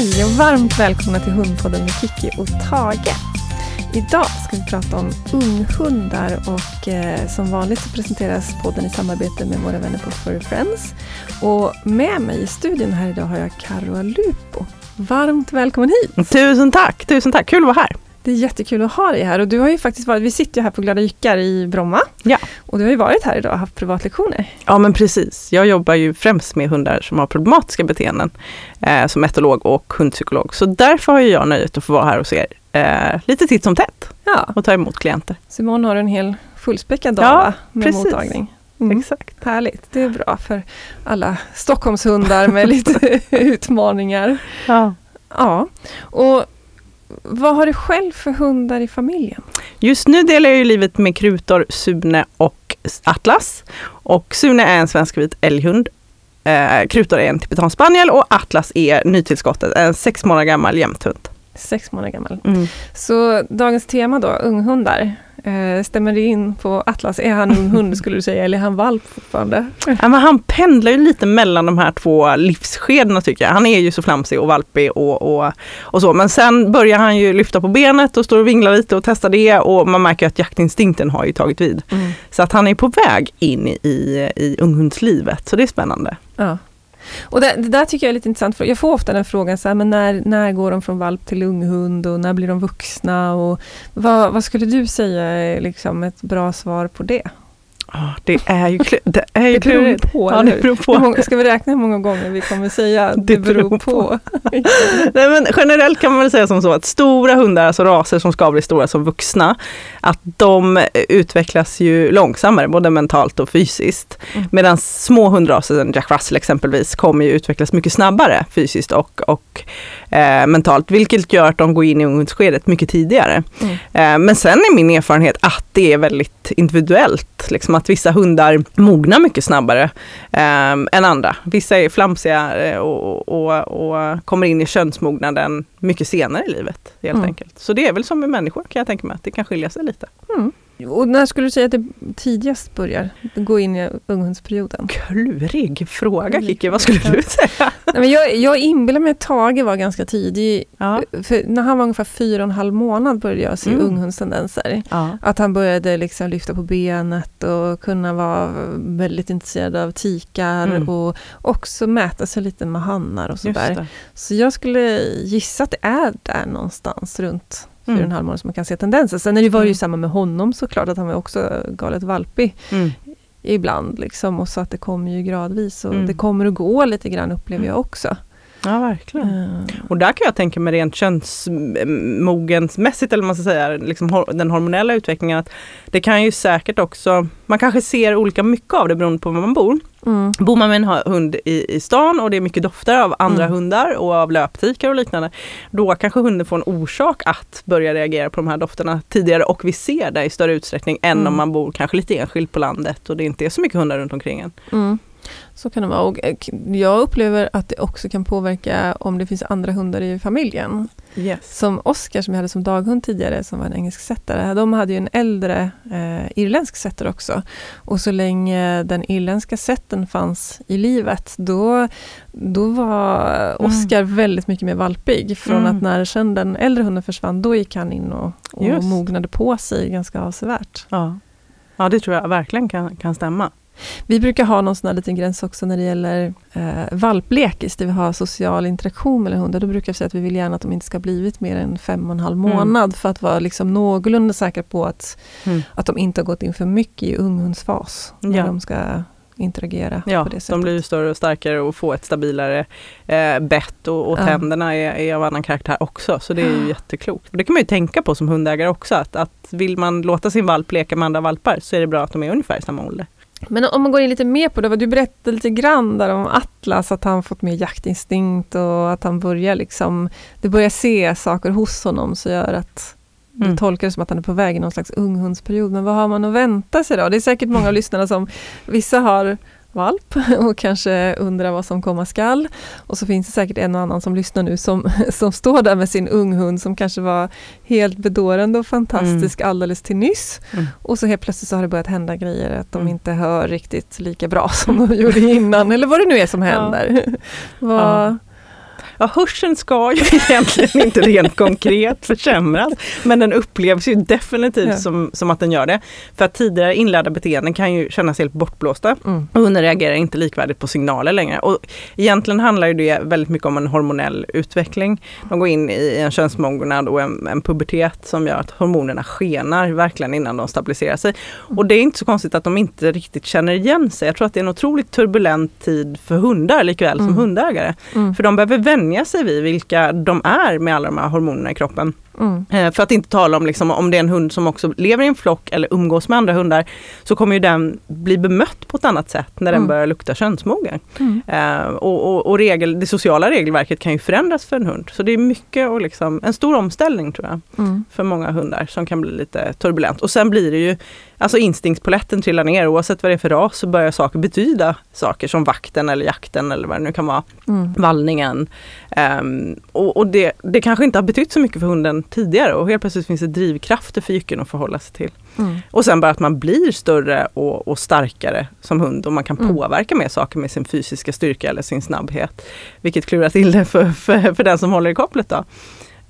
Hej och varmt välkomna till Hundpodden med Kiki och Tage. Idag ska vi prata om unghundar och eh, som vanligt så presenteras podden i samarbete med våra vänner på Furry Friends. Och med mig i studion här idag har jag Karo Alupo. Varmt välkommen hit! Tusen tack, tusen tack, kul att vara här. Det är jättekul att ha dig här och du har ju faktiskt varit, vi sitter ju här på Glada Jyckar i Bromma. Ja. Och du har ju varit här idag och haft privatlektioner. Ja men precis, jag jobbar ju främst med hundar som har problematiska beteenden eh, som etolog och hundpsykolog. Så därför har jag nöjet att få vara här hos er eh, lite titt som tätt Ja. och ta emot klienter. Så imorgon har en hel fullspäckad dag Ja, med precis. mottagning. Mm. Exakt. Härligt, det är bra för alla Stockholmshundar med lite utmaningar. Ja. Ja, och vad har du själv för hundar i familjen? Just nu delar jag ju livet med Krutor, Sune och Atlas. Och Sune är en svenskvit älghund. Eh, Krutor är en tibetan spaniel och Atlas är nytillskottet, en sex månader gammal jämthund. Sex månader gammal. Mm. Så dagens tema då, unghundar. Eh, stämmer det in på Atlas? Är han ung hund skulle du säga, eller är han valp fortfarande? Ja, men han pendlar ju lite mellan de här två livsskedena tycker jag. Han är ju så flamsig och valpig och, och, och så. Men sen börjar han ju lyfta på benet och står och vinglar lite och testar det och man märker att jaktinstinkten har ju tagit vid. Mm. Så att han är på väg in i, i, i unghundslivet, så det är spännande. Ja. Och det, det där tycker jag är lite intressant, för jag får ofta den frågan, så här, men när, när går de från valp till unghund och när blir de vuxna? Och vad, vad skulle du säga är liksom ett bra svar på det? Det är ju, klu- det är ju Det beror klurigt. på, Ja, det beror på. många, ska vi räkna hur många gånger vi kommer säga det, beror på? Nej, men generellt kan man väl säga som så att stora hundar, alltså raser som ska bli stora som vuxna, att de utvecklas ju långsammare, både mentalt och fysiskt. Mm. Medan små hundraser, som Jack Russell exempelvis, kommer ju utvecklas mycket snabbare fysiskt och, och eh, mentalt, vilket gör att de går in i ungdomsskedet mycket tidigare. Mm. Eh, men sen är min erfarenhet att det är väldigt individuellt, liksom att vissa hundar mognar mycket snabbare eh, än andra. Vissa är flamsiga eh, och, och, och kommer in i könsmognaden mycket senare i livet helt Mm. enkelt. Så det är väl som med människor kan jag tänka mig, att det kan skilja sig lite. Mm. Och när skulle du säga att det tidigast börjar gå in i unghundsperioden? Klurig fråga Kikki, vad skulle du säga? Nej, men jag, jag inbillar mig att Tage var ganska tidig. Ja. För när han var ungefär fyra och en halv månad började jag se Mm. unghundstendenser. Ja. Att han började liksom lyfta på benet och kunna vara väldigt intresserad av tikar Mm. och också mäta sig lite med hannar och sådär. Så jag skulle gissa att det är där någonstans runt fyra och en Mm. halv månad som man kan se tendenser. Sen är det var det ju Mm. samma med honom såklart, att han var också galet valpig Mm. ibland. Liksom, och så att det kommer ju gradvis och Mm. det kommer att gå lite grann upplever jag också. Ja, verkligen. Eh, Och där kan jag tänka mig rent könsmogensmässigt, eller man ska säga, liksom den hormonella utvecklingen, att det kan ju säkert också, man kanske ser olika mycket av det beroende på var man bor. Mm. Bor man med en hu- hund i, i stan och det är mycket dofter av andra Mm. hundar och av löptikar och liknande, då kanske hunden får en orsak att börja reagera på de här dofterna tidigare och vi ser det i större utsträckning än Mm. om man bor kanske lite enskilt på landet och det inte är så mycket hundar runt omkring en. Mm. Så kan det vara. Och eh, jag upplever att det också kan påverka om det finns andra hundar i familjen. Yes. Som Oscar som jag hade som daghund tidigare, som var en engelsk settare, de hade ju en äldre eh, irländsk setter också. Och så länge den irländska setten fanns i livet, då, då var Oscar väldigt mycket mer valpig. Från Mm. att när sen den äldre hunden försvann, då gick han in och, och mognade på sig ganska avsevärt. Ja. ja, det tror jag verkligen kan, kan stämma. Vi brukar ha någon sån här liten gräns också när det gäller eh, valplekis, där vi har social interaktion mellan hundar. Då brukar jag säga att vi vill gärna att de inte ska ha blivit mer än fem och en halv Mm. månad för att vara liksom någorlunda säkra på att, Mm. att de inte har gått in för mycket i unghundsfas. När Ja. de ska interagera Ja, på det de sättet. blir ju större och starkare och får ett stabilare eh, bett och, och Ja. tänderna är, är av annan karaktär också. Så det är ju jätteklokt. Och det kan man ju tänka på som hundägare också att, att vill man låta sin valp leka med andra valpar så är det bra att de är ungefär i samma ålder. Men om man går in lite mer på det, vad du berättade lite grann där om Atlas, att han fått mer jaktinstinkt och att han börjar liksom, det börjar se saker hos honom som gör att du Mm. tolkar det som att han är på väg i någon slags unghundsperiod. Men vad har man att vänta sig då? Det är säkert många av lyssnarna som, vissa har valp och kanske undrar vad som komma skall. Och så finns det säkert en och annan som lyssnar nu som, som står där med sin unghund som kanske var helt bedårande och fantastisk alldeles till nyss. Mm. Och så helt plötsligt så har det börjat hända grejer, att de Mm. inte hör riktigt lika bra som de gjorde innan, eller vad det nu är som Ja. händer. Vad, Ja. Ja hörseln ska ju egentligen inte rent konkret försämras, men den upplevs ju definitivt ja. som, som att den gör det. För att tidigare inlärda beteenden kan ju kännas helt bortblåsta mm. och hunden reagerar inte likvärdigt på signaler längre. Och egentligen handlar ju det väldigt mycket om en hormonell utveckling. De går in i en könsmognad och en, en pubertet som gör att hormonerna skenar verkligen innan de stabiliserar sig. Och det är inte så konstigt att de inte riktigt känner igen sig. Jag tror att det är en otroligt turbulent tid för hundar likväl mm. som hundägare. Mm. För de behöver vänja sig vid vilka de är med alla de här hormonerna i kroppen. Mm. Eh, för att inte tala om liksom, om det är en hund som också lever i en flock eller umgås med andra hundar så kommer ju den bli bemött på ett annat sätt när den mm. börjar lukta könsmogen. Mm. Uh, och, och, och regel, det sociala regelverket kan ju förändras för en hund. Så det är mycket och liksom, en stor omställning tror jag mm. för många hundar som kan bli lite turbulent. Och sen blir det ju Alltså instinktspoletten trillar ner oavsett vad det är för ras så börjar saker betyda saker som vakten eller jakten eller vad det nu kan vara. Mm. Vallningen. Um, och, och det, det kanske inte har betytt så mycket för hunden tidigare och helt plötsligt finns det drivkrafter för jycken att förhålla sig till. Mm. Och sen bara att man blir större och, och starkare som hund och man kan mm. påverka mer saker med sin fysiska styrka eller sin snabbhet. Vilket klurar till det för, för, för den som håller i kopplet. Då.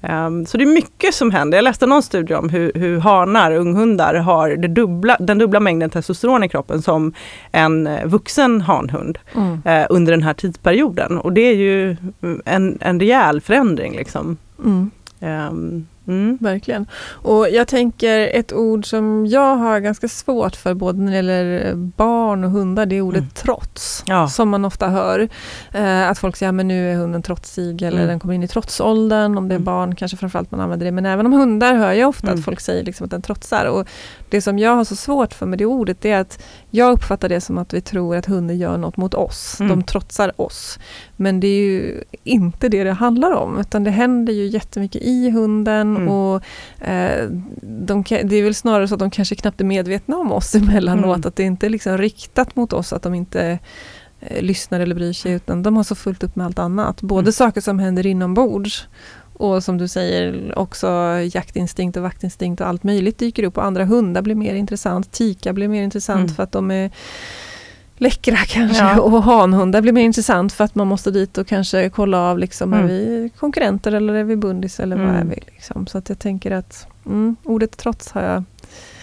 Um, så det är mycket som händer. Jag läste någon studie om hur, hur hanar, unghundar, har dubbla, den dubbla mängden testosteron i kroppen som en eh, vuxen hanhund mm. uh, under den här tidsperioden. Och det är ju en, en rejäl förändring. Liksom. Mm. Um, Mm, verkligen. Och jag tänker ett ord som jag har ganska svårt för både när det gäller barn och hundar, det är ordet mm. trots. Ja. Som man ofta hör. Eh, att folk säger att nu är hunden trotsig eller mm. den kommer in i trotsåldern. Om det är mm. barn kanske framförallt man använder det. Men även om hundar hör jag ofta att mm. folk säger liksom att den trotsar. Och det som jag har så svårt för med det ordet är att jag uppfattar det som att vi tror att hunden gör något mot oss. De mm. trotsar oss. Men det är ju inte det det handlar om. Utan det händer ju jättemycket i hunden Mm. Och, eh, de, det är väl snarare så att de kanske knappt är medvetna om oss emellanåt, mm. att det inte är liksom riktat mot oss, att de inte eh, lyssnar eller bryr sig, utan de har så fullt upp med allt annat. Både mm. saker som händer inombords och som du säger också jaktinstinkt och vaktinstinkt och allt möjligt dyker upp och andra hundar blir mer intressant. Tika blir mer intressant mm. för att de är läckra kanske ja. och hanhundar blir mer intressant för att man måste dit och kanske kolla av liksom, mm. är vi konkurrenter eller är vi bundis eller mm. vad är vi? Liksom. Så att jag tänker att mm, ordet trots har jag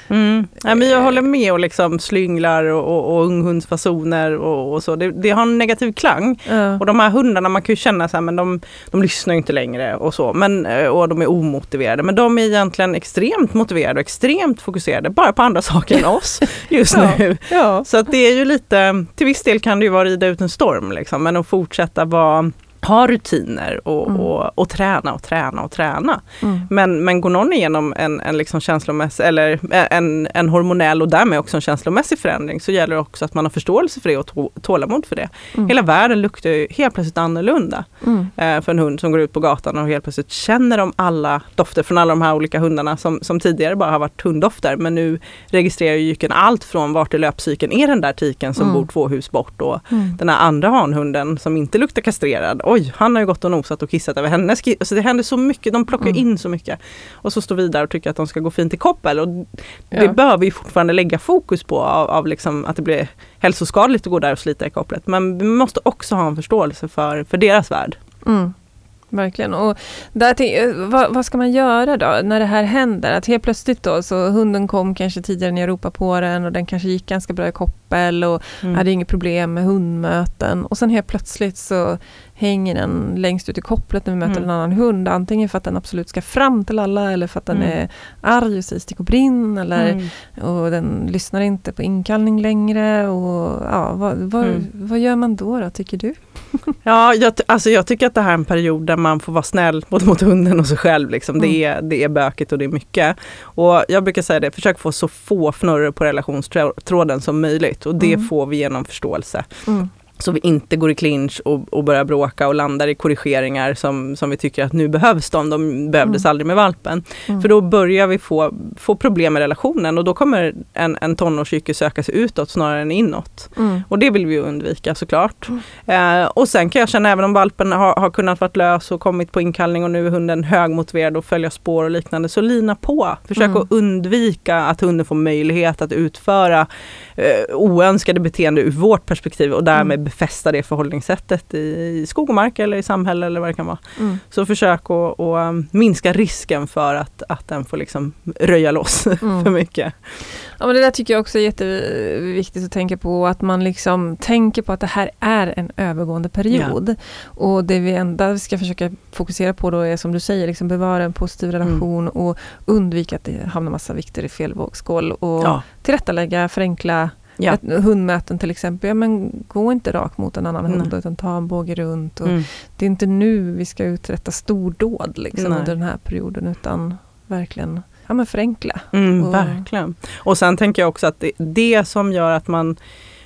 Mm. Ja, men jag håller med och liksom slynglar och, och, och unghundsfasoner och, och så. Det, det, har en negativ klang. Ja. Och de här hundarna, man kan ju känna så här, men de, de lyssnar inte längre och så. Men, eh, och de är omotiverade. Men de är egentligen extremt motiverade och extremt fokuserade bara på andra saker än oss just ja. nu. Ja. Så att det är ju lite, till viss del kan det ju vara rida ut en storm liksom, men att fortsätta vara ha rutiner och, mm. och, och, träna och träna och träna. Mm. Men, men går någon igenom en, en, liksom känslomässig, eller en, en hormonell och därmed också en känslomässig förändring så gäller det också att man har förståelse för det och tålamod för det. Mm. Hela världen luktar ju helt plötsligt annorlunda mm. eh, för en hund som går ut på gatan och helt plötsligt känner de alla dofter från alla de här olika hundarna som, som tidigare bara har varit hunddofter. Men nu registrerar jycken allt från vart i löpcykeln är den där tiken som mm. bor två hus bort och mm. den här andra hanhunden som inte luktar kastrerad oj, han har ju gått och nosat och kissat över hennes kiss. Alltså det händer så mycket, de plockar mm. in så mycket. Och så står vi där och tycker att de ska gå fint i koppel. Och det ja. bör vi fortfarande lägga fokus på av, av liksom att det blir hälsoskadligt att gå där och slita i kopplet. Men vi måste också ha en förståelse för, för deras värld. Mm. Verkligen. Och där, vad, vad, ska man göra då när det här händer? Att helt plötsligt då så hunden kom kanske tidigare än i Europa på den och den kanske gick ganska bra i koppel och mm. hade inget problem med hundmöten och sen helt plötsligt så hänger den längst ut i kopplet när vi möter mm. en annan hund. Antingen för att den absolut ska fram till alla eller för att den mm. är arg och säger stick och brinn eller mm. och den lyssnar inte på inkallning längre. Och, ja, vad, vad, mm. vad gör man då, då tycker du? ja, jag, alltså jag tycker att det här är en period där man får vara snäll både mot hunden och sig själv. Liksom. Det, mm. är, det är bökigt och det är mycket. Och jag brukar säga det, försök få så få fnurror på relationstråden som möjligt och det mm. får vi genom förståelse. Så vi inte går i clinch och, och börjar bråka och landar i korrigeringar som, som vi tycker att nu behövs de. De behövdes mm. aldrig med valpen. Mm. För då börjar vi få, få problem med relationen och då kommer en, en tonårsjycke söka sig utåt snarare än inåt. Mm. Och det vill vi undvika såklart. Mm. Eh, och sen kan jag känna även om valpen har, har kunnat vara lös och kommit på inkallning och nu är hunden högmotiverad och följa spår och liknande. Så lina på. Försök mm. att undvika att hunden får möjlighet att utföra eh, oönskade beteende ur vårt perspektiv och därmed befästa det förhållningssättet i, i skog och mark eller i samhälle eller vad det kan vara. Mm. Så försök att, att um, minska risken för att, att den får liksom röja loss Mm. för mycket. Ja, men det där tycker jag också är jätteviktigt att tänka på, att man liksom tänker på att det här är en övergående period. Och det vi enda ska försöka fokusera på då är som du säger, liksom bevara en positiv Mm. relation och undvika att det hamnar massa vikter i fel vågskål och Ja. tillrättalägga, förenkla Ja. ett, hundmöten till exempel. Ja, men gå inte rakt mot en annan Nej. hund utan ta en båge runt. Och Mm. Det är inte nu vi ska uträtta stordåd liksom, Nej. under den här perioden utan verkligen ja, men förenkla. Mm, Och- verkligen. Och sen tänker jag också att det, det som gör att man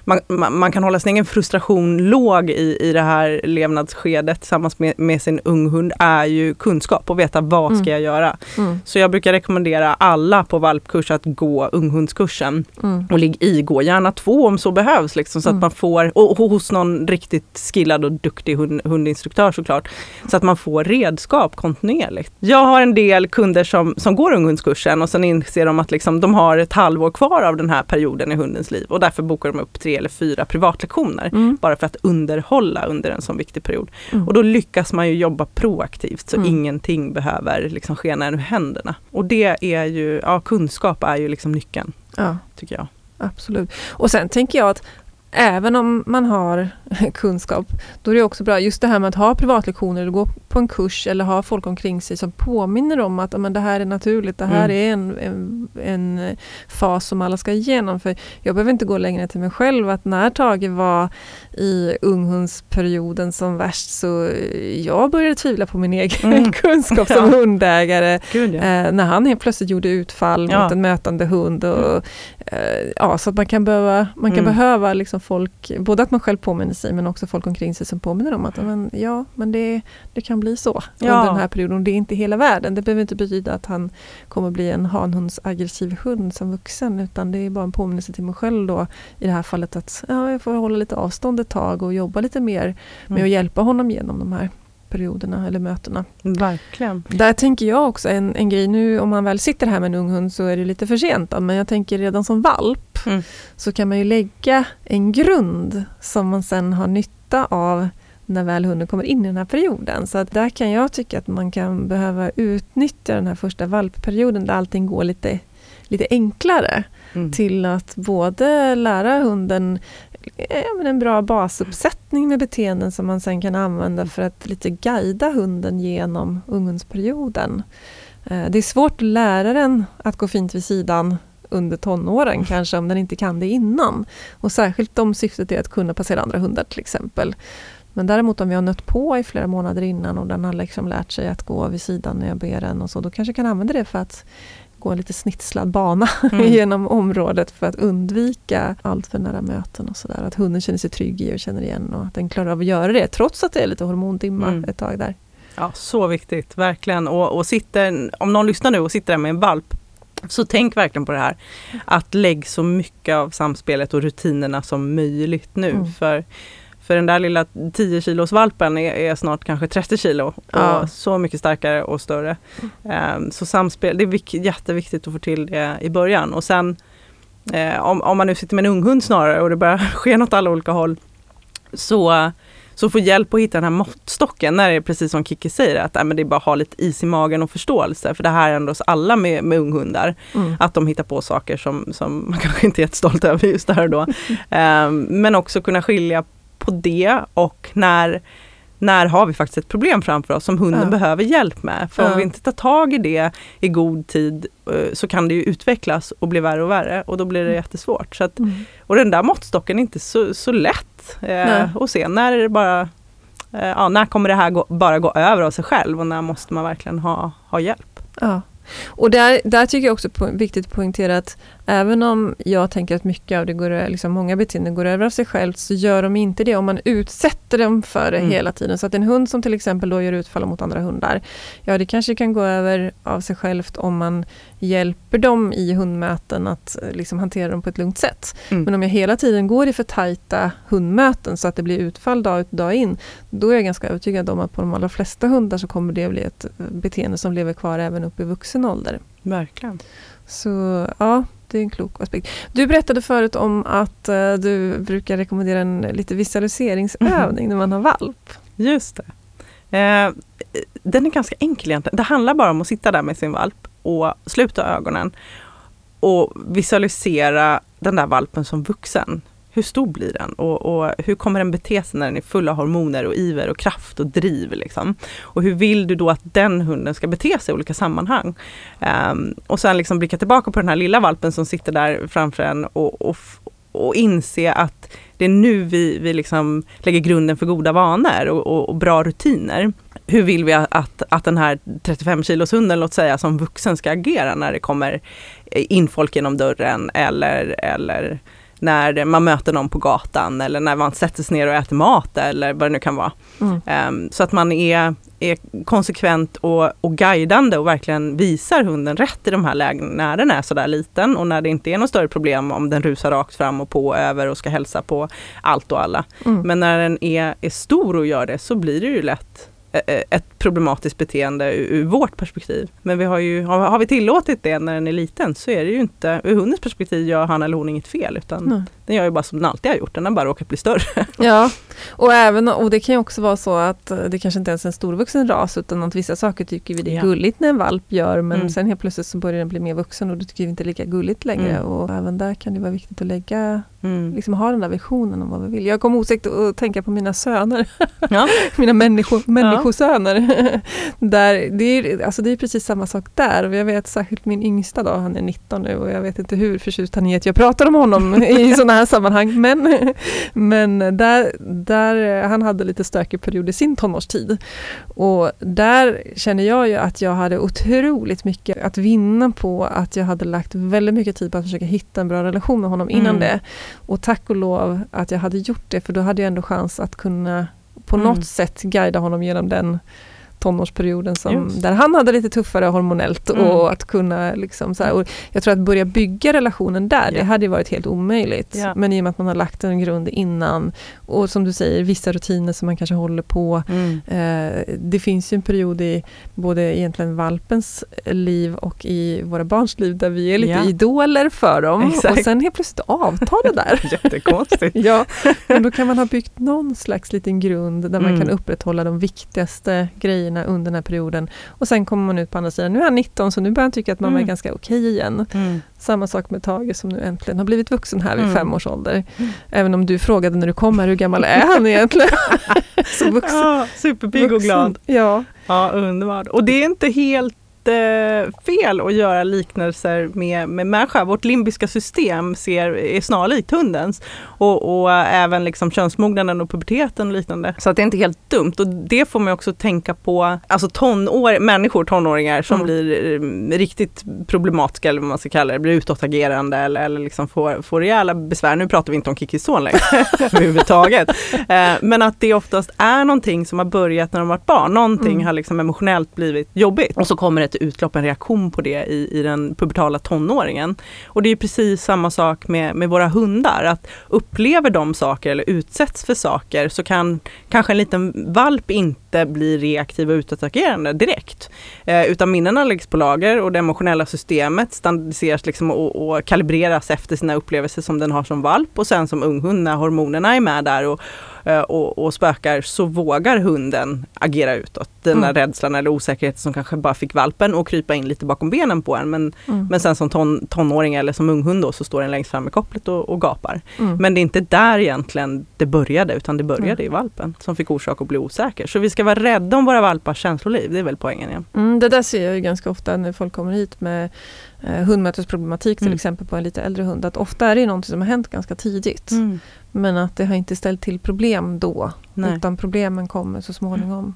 man, man, man kan hålla sin egen frustration låg i, i det här levnadsskedet tillsammans med, med sin unghund är ju kunskap och veta vad ska Mm. jag göra. Mm, Så jag brukar rekommendera alla på valpkurs att gå unghundskursen. mm, Och ligg i, gå gärna två om så behövs. Liksom, så att man får, och och hos någon riktigt skillad och duktig hund, hundinstruktör såklart. Så att man får redskap kontinuerligt. Jag har en del kunder som, som går unghundskursen och sen inser de att liksom, de har ett halvår kvar av den här perioden i hundens liv. Och därför bokar de upp tre eller fyra privatlektioner. mm, Bara för att underhålla under en sån viktig period. mm. Och då lyckas man ju jobba proaktivt så Mm. ingenting behöver liksom skena ur händerna. Och det är ju, ja kunskap är ju liksom nyckeln ja. tycker jag. Absolut. Och sen tänker jag att även om man har kunskap, då är det också bra, just det här med att ha privatlektioner gå på en kurs eller ha folk omkring sig som påminner om att ja, men det här är naturligt, det här Mm. är en, en, en fas som alla ska igenom. För jag behöver inte gå längre till mig själv, att när Tage var i unghundsperioden som värst så jag började tvivla på min egen Mm. kunskap som Ja. hundägare. Gud, ja. Eh, när han helt plötsligt gjorde utfall Ja. mot en mötande hund. Och, eh, ja, så att man kan behöva, man kan Mm. behöva liksom folk, både att man själv påminner sig men också folk omkring sig som påminner om att men, ja, men det, det kan bli så Ja. under den här perioden. Och det är inte hela världen. Det behöver inte betyda att han kommer bli en hanhundsaggressiv hund som vuxen utan det är bara en påminnelse till mig själv då i det här fallet att ja, jag får hålla lite avstånd ett tag och jobba lite mer med Mm. att hjälpa honom genom de här perioderna eller mötena. Verkligen. Där tänker jag också en, en grej nu om man väl sitter här med en ung hund så är det lite för sent men jag tänker redan som valp Mm. så kan man ju lägga en grund som man sen har nytta av när väl hunden kommer in i den här perioden. Så där kan jag tycka att man kan behöva utnyttja den här första valpperioden där allting går lite, lite enklare Mm. till att både lära hunden Eh, men en bra basuppsättning med beteenden som man sen kan använda för att lite guida hunden genom unghundsperioden. Eh, det är svårt att lära den att gå fint vid sidan under tonåren kanske om den inte kan det innan. Och särskilt om syftet är att kunna passera andra hundar till exempel. Men däremot om vi har nött på i flera månader innan och den har liksom lärt sig att gå vid sidan när jag ber den och så, då kanske jag kan använda det för att gå en lite snitslad bana Mm. genom området för att undvika allt för nära möten och sådär. Att hunden känner sig trygg i och känner igen och att den klarar av att göra det trots att det är lite hormondimma Mm. ett tag där. Ja, så viktigt, verkligen. Och, och sitter, om någon lyssnar nu och sitter där med en valp, så tänk verkligen på det här. Att lägg så mycket av samspelet och rutinerna som möjligt nu. Mm. För, för den där lilla 10 kilos valpen är, är snart kanske 30 kilo. Ja. Och så mycket starkare och större. Ehm, så samspel, det är vik, jätteviktigt att få till det i början. Och sen eh, om, om man nu sitter med en unghund snarare och det börjar ske något alla olika håll. Så så få hjälp att hitta den här måttstocken när det är precis som Kiki säger att äh, men det är bara att ha lite is i magen och förståelse. För det här är ändå oss alla med, med unghundar. Mm. Att de hittar på saker som, som man kanske inte är jättestolt över just där och då. Ehm, men också kunna skilja på det och när när har vi faktiskt ett problem framför oss som hunden Ja. behöver hjälp med. För Ja. om vi inte tar tag i det i god tid eh, så kan det ju utvecklas och bli värre och värre och då blir det Mm. jättesvårt. Så att, Mm. och den där måttstocken är inte så, så lätt eh, att se. När är det bara eh, ja, när kommer det här gå, bara gå över av sig själv och när måste man verkligen ha, ha hjälp? Ja. Och där, där tycker jag också på, viktigt att poängtera att även om jag tänker att mycket av det går, liksom många beteenden går över av sig självt så gör de inte det om man utsätter dem för det Mm. hela tiden. Så att en hund som till exempel då gör utfall mot andra hundar, ja det kanske kan gå över av sig självt om man hjälper dem i hundmöten att eh, liksom hantera dem på ett lugnt sätt. Mm. Men om jag hela tiden går i för tajta hundmöten så att det blir utfall dag ut och dag in, då är jag ganska övertygad om att på de allra flesta hundar så kommer det bli ett eh, beteende som lever kvar även upp i vuxen ålder. Verkligen. Så ja, det är en klok aspekt. Du berättade förut om att uh, du brukar rekommendera en lite visualiseringsövning mm. när man har valp. Just det. Eh, den är ganska enkel egentligen. Det handlar bara om att sitta där med sin valp och sluta ögonen och visualisera den där valpen som vuxen. Hur stor blir den och, och, hur kommer den bete sig när den är full av hormoner och iver och kraft och driv? Liksom? Och hur vill du då att den hunden ska bete sig i olika sammanhang? Um, och sen liksom blicka tillbaka på den här lilla valpen som sitter där framför en och, och, och inse att det är nu vi, vi liksom lägger grunden för goda vanor och, och, och bra rutiner. Hur vill vi att, att den här 35 kilos hunden, låt säga, som vuxen ska agera när det kommer in folk genom dörren eller, eller när man möter någon på gatan eller när man sätter sig ner och äter mat eller vad det nu kan vara. Mm. Um, så att man är, är konsekvent och, och guidande och verkligen visar hunden rätt i de här lägena när den är sådär liten och när det inte är något större problem om den rusar rakt fram och på och över och ska hälsa på allt och alla. Mm. Men när den är, är stor och gör det så blir det ju lätt ett problematiskt beteende ur, vårt perspektiv. Men vi har, ju, har, vi tillåtit det när den är liten så är det ju inte, ur hundens perspektiv gör han eller hon inget fel utan Nej. den gör ju bara som den alltid har gjort, den har bara råkat bli större. Ja, och, även, och det kan ju också vara så att det kanske inte ens är en storvuxen ras utan att vissa saker tycker vi det är ja. gulligt när en valp gör men mm. sen helt plötsligt så börjar den bli mer vuxen och då tycker vi inte lika gulligt längre mm. och även där kan det vara viktigt att lägga, mm. liksom ha den där visionen om vad vi vill. Jag kom osökt att tänka på mina söner, ja. mina människo, människosöner. där, det, är, alltså det är precis samma sak där. Jag vet särskilt min yngsta då, han är 19 nu och jag vet inte hur förtjust han är att jag pratar om honom i sådana här sammanhang. Men, men där, där, han hade lite stökig period i sin tonårstid. Och där känner jag ju att jag hade otroligt mycket att vinna på att jag hade lagt väldigt mycket tid på att försöka hitta en bra relation med honom innan mm. det. Och tack och lov att jag hade gjort det för då hade jag ändå chans att kunna på mm. något sätt guida honom genom den tonårsperioden som, där han hade lite tuffare hormonellt mm. och att kunna liksom så här, och Jag tror att börja bygga relationen där, yeah. det hade varit helt omöjligt. Yeah. Men i och med att man har lagt en grund innan och som du säger, vissa rutiner som man kanske håller på. Mm. Eh, det finns ju en period i både egentligen valpens liv och i våra barns liv där vi är lite yeah. idoler för dem Exakt. och sen helt plötsligt avtar det där. Jättekonstigt. ja, men då kan man ha byggt någon slags liten grund där man mm. kan upprätthålla de viktigaste grejerna grejerna under den här perioden. Och sen kommer man ut på andra sidan. Nu är han 19 så nu börjar han tycka att mamma mm. är ganska okej okay igen. Mm. Samma sak med Tage som nu äntligen har blivit vuxen här vid mm. fem års ålder. Mm. Även om du frågade när du kom här, hur gammal är han egentligen? så vuxen. Ja, superpigg och glad. Ja. ja, underbart. Och det är inte helt jättefel att göra liknelser med, med människa. Vårt limbiska system ser, är snarlikt hundens. Och, och även liksom könsmognaden och puberteten och liknande. Så att det är inte helt dumt. Och det får man också tänka på, alltså tonår, människor, tonåringar som mm. blir eh, riktigt problematiska eller vad man ska kalla det, blir utåtagerande eller, eller liksom får, får rejäla besvär. Nu pratar vi inte om Kikison längre överhuvudtaget. Eh, men att det oftast är någonting som har börjat när de varit barn. Någonting mm. har liksom emotionellt blivit jobbigt och så kommer ett utlopp, en reaktion på det i, i den pubertala tonåringen. Och det är precis samma sak med, med våra hundar, att upplever de saker eller utsätts för saker så kan kanske en liten valp inte bli reaktiv och utåtagerande direkt. Eh, utan minnena läggs på lager och det emotionella systemet standardiseras liksom och, och kalibreras efter sina upplevelser som den har som valp och sen som unghund när hormonerna är med där och, och, och spökar så vågar hunden agera utåt. Den där mm. rädslan eller osäkerheten som kanske bara fick valpen att krypa in lite bakom benen på en. Men, mm. men sen som ton, tonåring eller som unghund då så står den längst fram med kopplet och, och gapar. Mm. Men det är inte där egentligen det började utan det började i valpen som fick orsak att bli osäker. Så vi ska vara rädda om våra valpars känsloliv, det är väl poängen. Ja. Mm, det där ser jag ju ganska ofta när folk kommer hit med eh, hundmötesproblematik till mm. exempel på en lite äldre hund. Att ofta är det något som har hänt ganska tidigt. Mm. Men att det har inte ställt till problem då. Nej. Utan problemen kommer så småningom.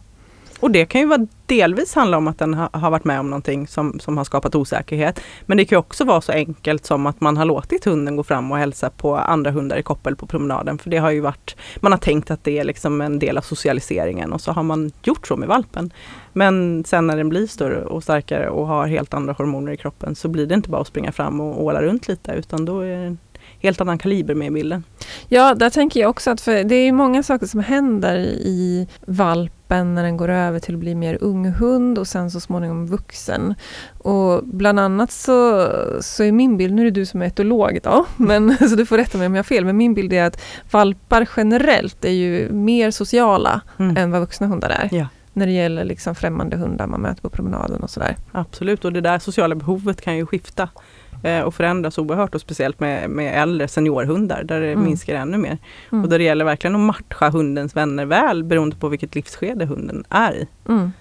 Och det kan ju vara delvis handla om att den har varit med om någonting som, som har skapat osäkerhet. Men det kan också vara så enkelt som att man har låtit hunden gå fram och hälsa på andra hundar i koppel på promenaden. För det har ju varit, man har tänkt att det är liksom en del av socialiseringen och så har man gjort så med valpen. Men sen när den blir större och starkare och har helt andra hormoner i kroppen så blir det inte bara att springa fram och åla runt lite utan då är det helt annan kaliber med i bilden. Ja, där tänker jag också att för det är många saker som händer i valp valpen när den går över till att bli mer unghund och sen så småningom vuxen. Och bland annat så, så är min bild, nu är det du som är etolog då, men, så du får rätta mig om jag har fel, men min bild är att valpar generellt är ju mer sociala mm. än vad vuxna hundar är. Ja när det gäller liksom främmande hundar man möter på promenaden och sådär. Absolut och det där sociala behovet kan ju skifta och förändras oerhört och speciellt med, med äldre seniorhundar där det mm. minskar ännu mer. Mm. Och där det gäller verkligen att matcha hundens vänner väl beroende på vilket livsskede hunden är i. Mm.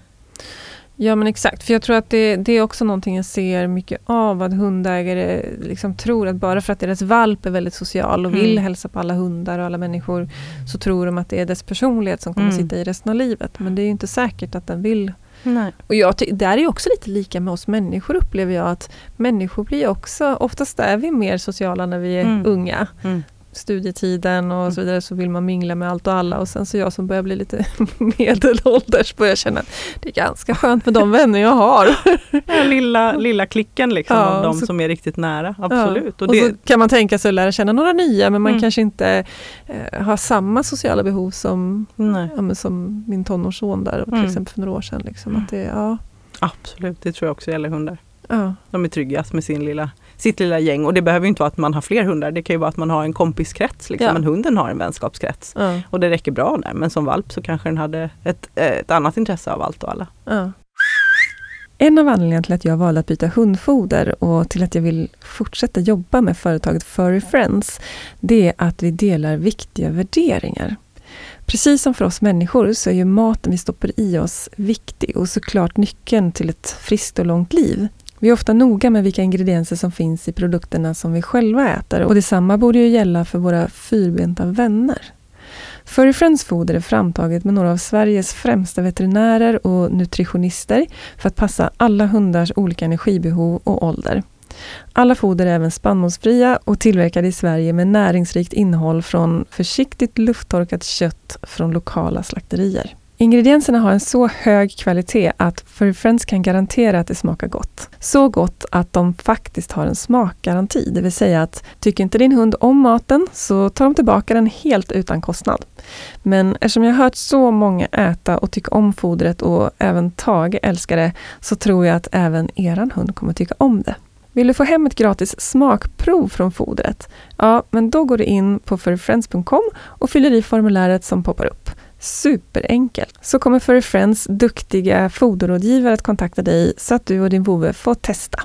Ja men exakt, för jag tror att det, det, är också någonting jag ser mycket av, att hundägare liksom tror att bara för att deras valp är väldigt social och vill mm. hälsa på alla hundar och alla människor, så tror de att det är dess personlighet som kommer mm. sitta i resten av livet. Men det är inte säkert att den vill. Nej. Och jag där är också lite lika med oss människor upplever jag, att människor blir också, oftast är vi mer sociala när vi är mm. unga. Mm studietiden och så vidare så vill man mingla med allt och alla och sen så jag som börjar bli lite medelålders börjar känna att det är ganska skönt med de vänner jag har. Den lilla, lilla klicken liksom ja, av de så, som är riktigt nära, absolut. Ja. Och, och så kan man tänka sig att lära känna några nya men man mm. kanske inte eh, har samma sociala behov som, ja, som min tonårsson där till mm. exempel för några år sedan. Liksom, att det, ja. Absolut, det tror jag också gäller hundar. Ja. De är tryggast med sin lilla sitt lilla gäng och det behöver inte vara att man har fler hundar. Det kan ju vara att man har en kompiskrets. Liksom. Ja. Men hunden har en vänskapskrets. Ja. Och det räcker bra där. Men som valp så kanske den hade ett, ett annat intresse av allt och alla. Ja. En av anledningarna till att jag valde att byta hundfoder och till att jag vill fortsätta jobba med företaget Furry Friends, det är att vi delar viktiga värderingar. Precis som för oss människor så är ju maten vi stoppar i oss viktig och såklart nyckeln till ett friskt och långt liv. Vi är ofta noga med vilka ingredienser som finns i produkterna som vi själva äter och detsamma borde ju gälla för våra fyrbenta vänner. Furry Friends foder är framtaget med några av Sveriges främsta veterinärer och nutritionister för att passa alla hundars olika energibehov och ålder. Alla foder är även spannmålsfria och tillverkade i Sverige med näringsrikt innehåll från försiktigt lufttorkat kött från lokala slakterier. Ingredienserna har en så hög kvalitet att Furry Friends kan garantera att det smakar gott. Så gott att de faktiskt har en smakgaranti, det vill säga att tycker inte din hund om maten så tar de tillbaka den helt utan kostnad. Men eftersom jag har hört så många äta och tycka om fodret och även Tage älskar det, så tror jag att även eran hund kommer tycka om det. Vill du få hem ett gratis smakprov från fodret? Ja, men då går du in på furryfriends.com och fyller i formuläret som poppar upp. Superenkelt! Så kommer Furry Friends duktiga foderrådgivare att kontakta dig så att du och din vovve får testa.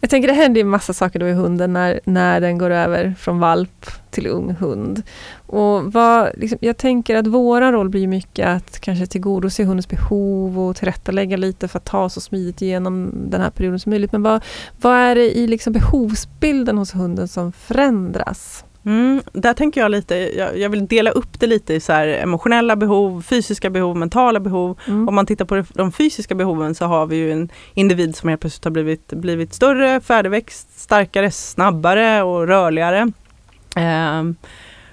Jag tänker det händer ju massa saker då i hunden när, när den går över från valp till ung hund. Och vad, liksom, jag tänker att våra roll blir mycket att kanske tillgodose hundens behov och tillrättalägga lite för att ta så smidigt igenom den här perioden som möjligt. Men vad, vad är det i liksom behovsbilden hos hunden som förändras? Mm, där tänker jag lite, jag, jag, vill dela upp det lite i så emotionella behov, fysiska behov, mentala behov. Mm. Om man tittar på de fysiska behoven så har vi ju en individ som helt plötsligt har blivit, blivit större, färdigväxt, starkare, snabbare och rörligare. Eh,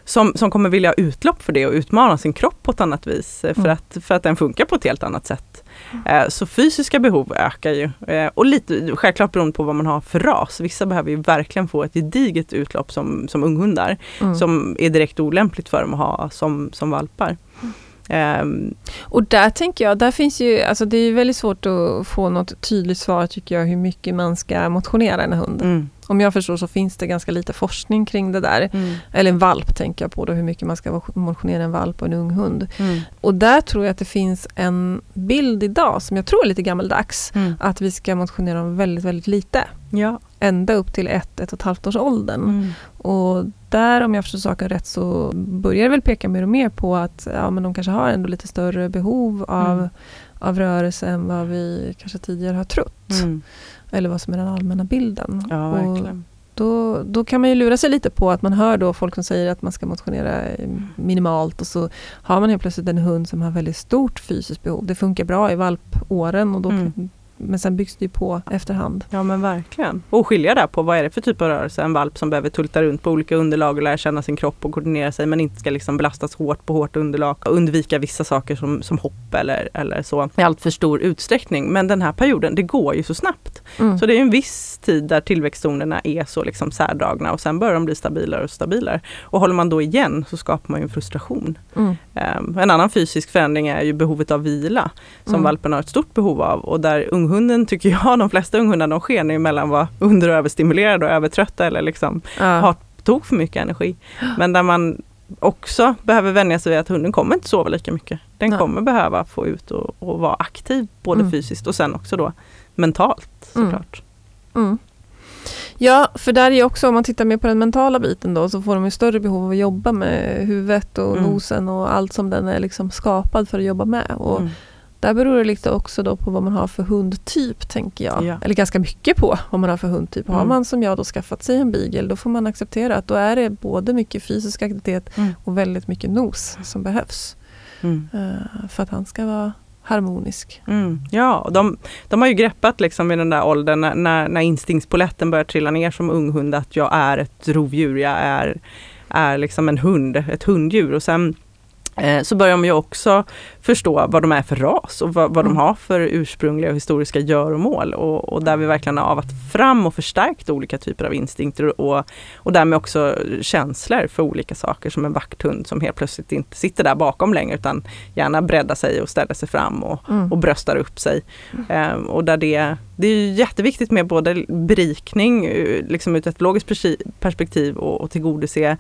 som, som kommer vilja ha utlopp för det och utmana sin kropp på ett annat vis eh, för, mm. att, för att den funkar på ett helt annat sätt. Eh, så fysiska behov ökar ju eh, och lite självklart beroende på vad man har för ras. Vissa behöver ju verkligen få ett gediget utlopp som, som unghundar mm. som är direkt olämpligt för dem att ha som, som valpar. Um, och där tänker jag, där finns ju, alltså det är väldigt svårt att få något tydligt svar tycker jag hur mycket man ska motionera en hund. Mm. Om jag förstår så finns det ganska lite forskning kring det där. Mm. Eller en valp tänker jag på då, hur mycket man ska motionera en valp och en ung hund. Mm. Och där tror jag att det finns en bild idag som jag tror är lite gammaldags. Mm. Att vi ska motionera dem väldigt, väldigt lite. Ja. Ända upp till ett, ett och ett halvt års åldern. Mm. Och där, om jag förstår saken rätt, så börjar det väl peka mer och mer på att ja, men de kanske har ändå lite större behov av, mm. av rörelse än vad vi kanske tidigare har trott. Mm. Eller vad som är den allmänna bilden. Ja, verkligen. Då, då kan man ju lura sig lite på att man hör då folk som säger att man ska motionera minimalt och så har man helt plötsligt en hund som har väldigt stort fysiskt behov. Det funkar bra i valpåren och då mm. Men sen byggs det ju på efterhand. Ja men verkligen. Och skilja där på vad är det för typ av rörelse. En valp som behöver tulta runt på olika underlag och lära känna sin kropp och koordinera sig men inte ska liksom belastas hårt på hårt underlag. Och undvika vissa saker som, som hopp eller, eller så i allt för stor utsträckning. Men den här perioden, det går ju så snabbt. Mm. Så det är en viss tid där tillväxtzonerna är så liksom särdragna och sen börjar de bli stabilare och stabilare. Och håller man då igen så skapar man ju en frustration. Mm. Um, en annan fysisk förändring är ju behovet av vila som mm. valpen har ett stort behov av och där unghunden tycker jag, de flesta unghundar de skenar mellan vara under och överstimulerade och övertrötta eller liksom ja. har tok för mycket energi. Men där man också behöver vänja sig vid att hunden kommer inte sova lika mycket. Den Nej. kommer behöva få ut och, och vara aktiv både mm. fysiskt och sen också då mentalt såklart. Mm. Mm. Ja, för där är också om man tittar mer på den mentala biten då så får de ju större behov av att jobba med huvudet och mm. nosen och allt som den är liksom skapad för att jobba med. Och mm. Där beror det lite också då på vad man har för hundtyp, tänker jag. Ja. Eller ganska mycket på vad man har för hundtyp. Mm. Har man som jag då skaffat sig en beagle, då får man acceptera att då är det både mycket fysisk aktivitet mm. och väldigt mycket nos som behövs. Mm. Uh, för att han ska vara harmonisk. Mm. Ja, de, de har ju greppat liksom i den där åldern när, när, när instinktspoletten börjar trilla ner som unghund att jag är ett rovdjur, jag är, är liksom en hund, ett hunddjur. Och sen Eh, så börjar man ju också förstå vad de är för ras och vad, vad mm. de har för ursprungliga och historiska göromål. Och, och där vi verkligen har avat fram och förstärkt olika typer av instinkter och, och därmed också känslor för olika saker som en vakthund som helt plötsligt inte sitter där bakom längre utan gärna breddar sig och ställer sig fram och, mm. och bröstar upp sig. Mm. Eh, och där det, det är jätteviktigt med både berikning eh, liksom ur ett ekologiskt perspektiv och, och tillgodose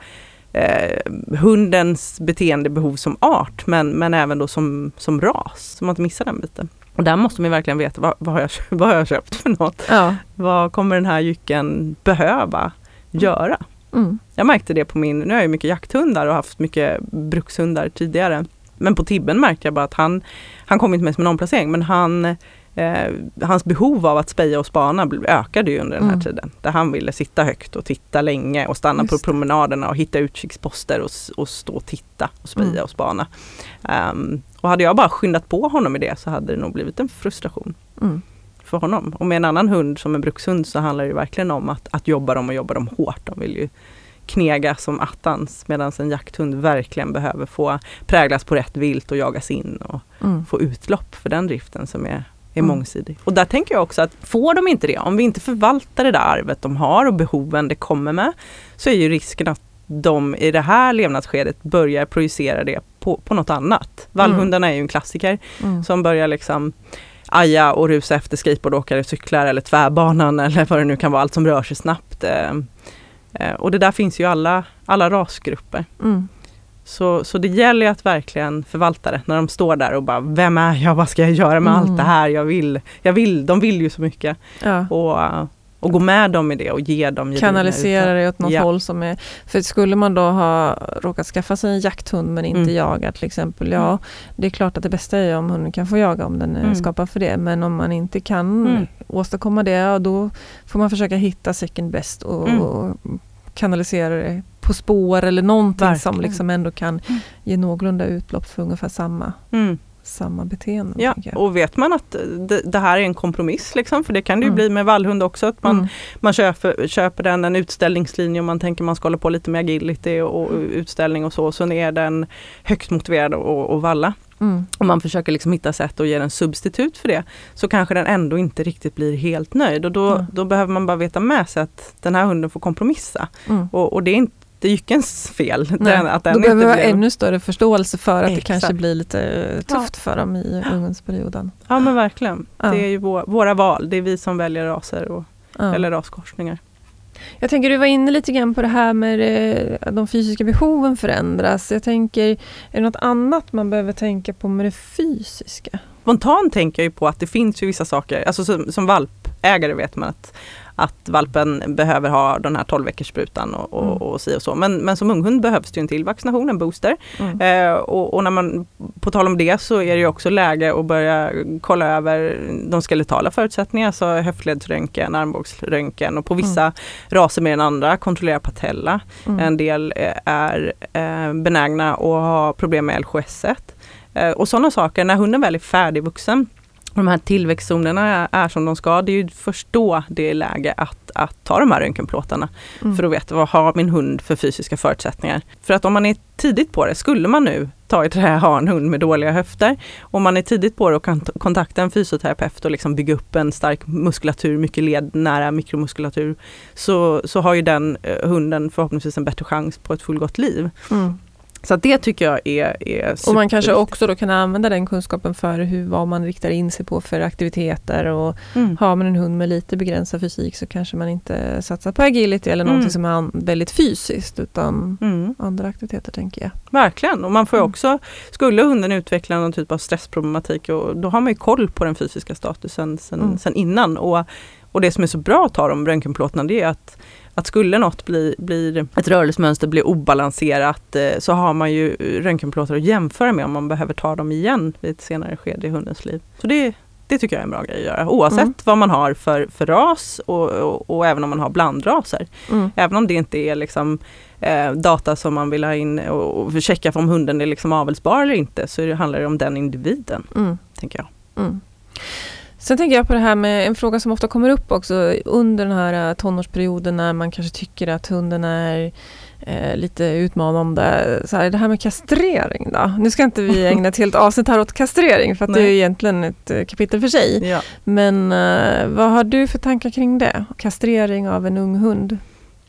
eh, hundens beteendebehov som art men, men även då som, som ras, så man inte missar den biten. Och där måste man verkligen veta vad, vad, har, jag, vad har jag köpt för något? Ja. Vad kommer den här jycken behöva göra? Mm. Jag märkte det på min, nu har jag mycket jakthundar och haft mycket brukshundar tidigare. Men på Tibben märkte jag bara att han, han kom inte med som en omplacering men han eh, hans behov av att speja och spana ökade ju under den här mm. tiden. Där han ville sitta högt och titta länge och stanna Just på promenaderna och hitta utkiksposter och, och stå och titta och speja mm. och spana. Um, och hade jag bara skyndat på honom i det så hade det nog blivit en frustration. Mm. för honom. Och med en annan hund som en brukshund så handlar det verkligen om att, att jobba dem och jobba dem hårt. De vill ju knega som attans medan en jakthund verkligen behöver få präglas på rätt vilt och jagas in och mm. få utlopp för den driften som är är mm. mångsidig. Och där tänker jag också att får de inte det, om vi inte förvaltar det där arvet de har och behoven det kommer med, så är ju risken att de i det här levnadsskedet börjar projicera det på, på något annat. Vallhundarna är ju en klassiker mm. som börjar liksom aja och rusa efter skateboardåkare, cyklar eller tvärbanan eller vad det nu kan vara, allt som rör sig snabbt. Eh, eh, och det där finns ju alla, alla rasgrupper. Mm. Så, så det gäller att verkligen förvalta det när de står där och bara Vem är jag? Vad ska jag göra med mm. allt det här? Jag vill, jag vill, de vill ju så mycket. Ja. Och, och gå med dem i det och ge dem Kanalisera det åt något ja. håll som är... För skulle man då ha råkat skaffa sig en jakthund men inte mm. jagar till exempel. Ja, mm. det är klart att det bästa är om hunden kan få jaga om den är mm. skapad för det. Men om man inte kan mm. åstadkomma det, ja, då får man försöka hitta second best och, mm. och kanalisera det på spår eller någonting Verkligen. som liksom ändå kan mm. ge någorlunda utlopp för ungefär samma mm. samma beteende. Ja, och vet man att det, det, här är en kompromiss, liksom, för det kan det ju mm. bli med vallhund också, att man, mm. man köper, köper den en utställningslinje och man tänker man ska hålla på lite med agility och, och utställning och så, så är den högt motiverad att valla. Mm. Om man försöker liksom hitta sätt att ge den substitut för det så kanske den ändå inte riktigt blir helt nöjd och då, mm. då behöver man bara veta med sig att den här hunden får kompromissa. Mm. Och, och, det är inte jyckens fel. Den, att den Då behöver vi ha ännu större förståelse för att Exakt. det kanske blir lite tufft ja. för dem i ungdomsperioden. Ja men verkligen. Ja. Det är ju vår, våra val, det är vi som väljer raser och, ja. eller raskorsningar. Jag tänker du var inne lite grann på det här med att de fysiska behoven förändras. Jag tänker, är det något annat man behöver tänka på med det fysiska? Spontant tänker jag ju på att det finns ju vissa saker, alltså som, som valpägare vet man att att valpen behöver ha den här 12 veckors sprutan och, och, mm. och, si och så. Men, men som unghund behövs det en till vaccination, en booster. Mm. Eh, och, och, när man, på tal om det så är det också läge att börja kolla över de skeletala förutsättningarna, alltså höftledsröntgen, armbågsröntgen och på vissa mm. raser mer än andra kontrollera patella. Mm. En del är eh, benägna att ha problem med LHS1. Eh, och sådana saker, när hunden väl är färdigvuxen de här tillväxtzonerna är, är som de ska, det är ju först då det är läge att, att ta de här röntgenplåtarna. Mm. För att veta vad har min hund för fysiska förutsättningar. För att om man är tidigt på det, skulle man nu ta i trä, ha en hund med dåliga höfter, om man är tidigt på det och kan kontakta en fysioterapeut och liksom bygga upp en stark muskulatur, mycket led nära mikromuskulatur, så, så har ju den eh, hunden förhoppningsvis en bättre chans på ett fullgott liv. Mm. Så det tycker jag är, är Och man kanske också då kan använda den kunskapen för hur, vad man riktar in sig på för aktiviteter och mm. har man en hund med lite begränsad fysik så kanske man inte satsar på agility eller mm. någonting som är väldigt fysiskt utan mm. andra aktiviteter tänker jag. Verkligen och man får mm. också, skulle hunden utveckla någon typ av stressproblematik och då har man ju koll på den fysiska statusen sen, mm. sen innan och, och det som är så bra att ta de röntgenplåtarna det är att att skulle något bli, blir, ett rörelsemönster blir obalanserat eh, så har man ju röntgenplåtar att jämföra med om man behöver ta dem igen vid ett senare skede i hundens liv. Så det, det tycker jag är en bra grej att göra oavsett mm. vad man har för, för ras och, och, och, även om man har blandraser. Mm. Även om det inte är liksom, eh, data som man vill ha in och, och checka om hunden är liksom avelsbar eller inte så det handlar det om den individen. Mm. tänker jag. Sen tänker jag på det här med en fråga som ofta kommer upp också under den här eh, tonårsperioden när man kanske tycker att hunden är eh, lite utmanande. Så här, det här med kastrering då? Nu ska inte vi ägna ett helt avsnitt här åt kastrering för att det är egentligen ett eh, kapitel för sig. Ja. Men eh, vad har du för tankar kring det? Kastrering av en ung hund?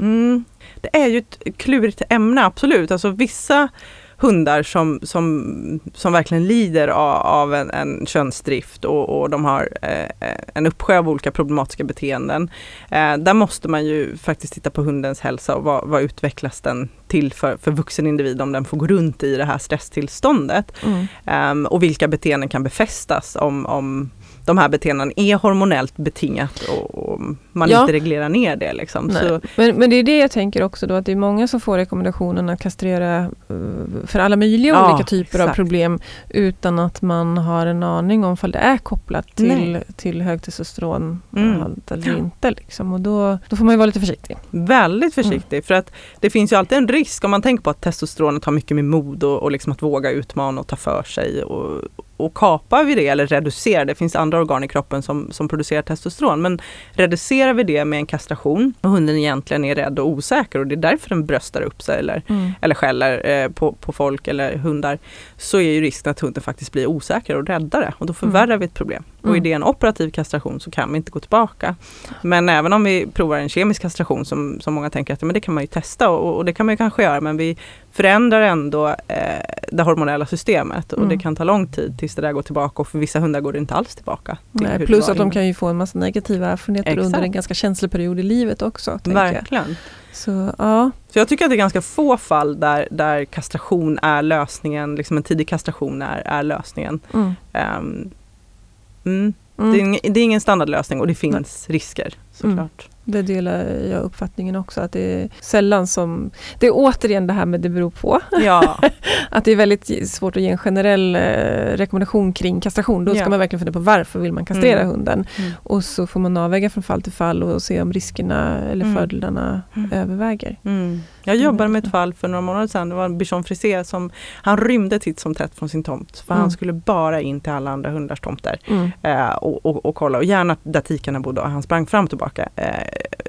Mm. Det är ju ett klurigt ämne, absolut. Alltså vissa hundar som, som, som verkligen lider av, av en, en könsdrift och, och de har eh, en uppsjö av olika problematiska beteenden. Eh, där måste man ju faktiskt titta på hundens hälsa och vad, vad utvecklas den till för, för vuxen individ om den får gå runt i det här stresstillståndet. Mm. Um, och vilka beteenden kan befästas om, om de här beteendena är hormonellt betingat och, man ja. inte reglerar ner det. Liksom. Så. Men, men det är det jag tänker också då att det är många som får rekommendationen att kastrera eh, för alla möjliga ja, olika typer exakt. av problem utan att man har en aning om ifall det är kopplat till, till hög testosteron mm. eller inte. Liksom. Och då, då får man ju vara lite försiktig. Väldigt försiktig mm. för att det finns ju alltid en risk om man tänker på att testosteronet har mycket med mod och, och liksom att våga utmana och ta för sig och, och kapar vi det eller reducerar, det finns andra organ i kroppen som, som producerar testosteron, men reducerar vi det med en kastration och hunden egentligen är rädd och osäker och det är därför den bröstar upp sig eller, mm. eller skäller eh, på, på folk eller hundar, så är ju risken att hunden faktiskt blir osäkrare och räddare och då förvärrar mm. vi ett problem. Och är det en operativ kastration så kan vi inte gå tillbaka. Men även om vi provar en kemisk kastration som, som många tänker att men det kan man ju testa och, och det kan man ju kanske göra men vi förändrar ändå eh, det hormonella systemet och mm. det kan ta lång tid tills det där går tillbaka och för vissa hundar går det inte alls tillbaka. Nej, plus att de kan ju få en massa negativa erfarenheter Exakt. under en ganska känslig period i livet också. Verkligen. Jag. Så, ja. Så jag tycker att det är ganska få fall där, där kastration är lösningen, liksom en tidig kastration är, är lösningen. Mm. Um, mm. Mm. Det, är ingen, det, är ingen, standardlösning och det finns risker såklart. Mm. Det delar jag uppfattningen också att det är sällan som... Det är återigen det här med det beror på. Ja. att det är väldigt svårt att ge en generell eh, rekommendation kring kastration. Då ska ja. man verkligen fundera på varför vill man kastrera mm. hunden. Mm. Och så får man avväga från fall till fall och se om riskerna eller mm. fördelarna mm. överväger. Mm. Jag jobbade med ett fall för några månader sedan. Det var en bichon frisé som han rymde titt som tätt från sin tomt. För han mm. skulle bara in till alla andra hundars tomter eh, och, och, och, kolla. Och gärna där tikarna bodde. Han sprang fram och tillbaka. Eh,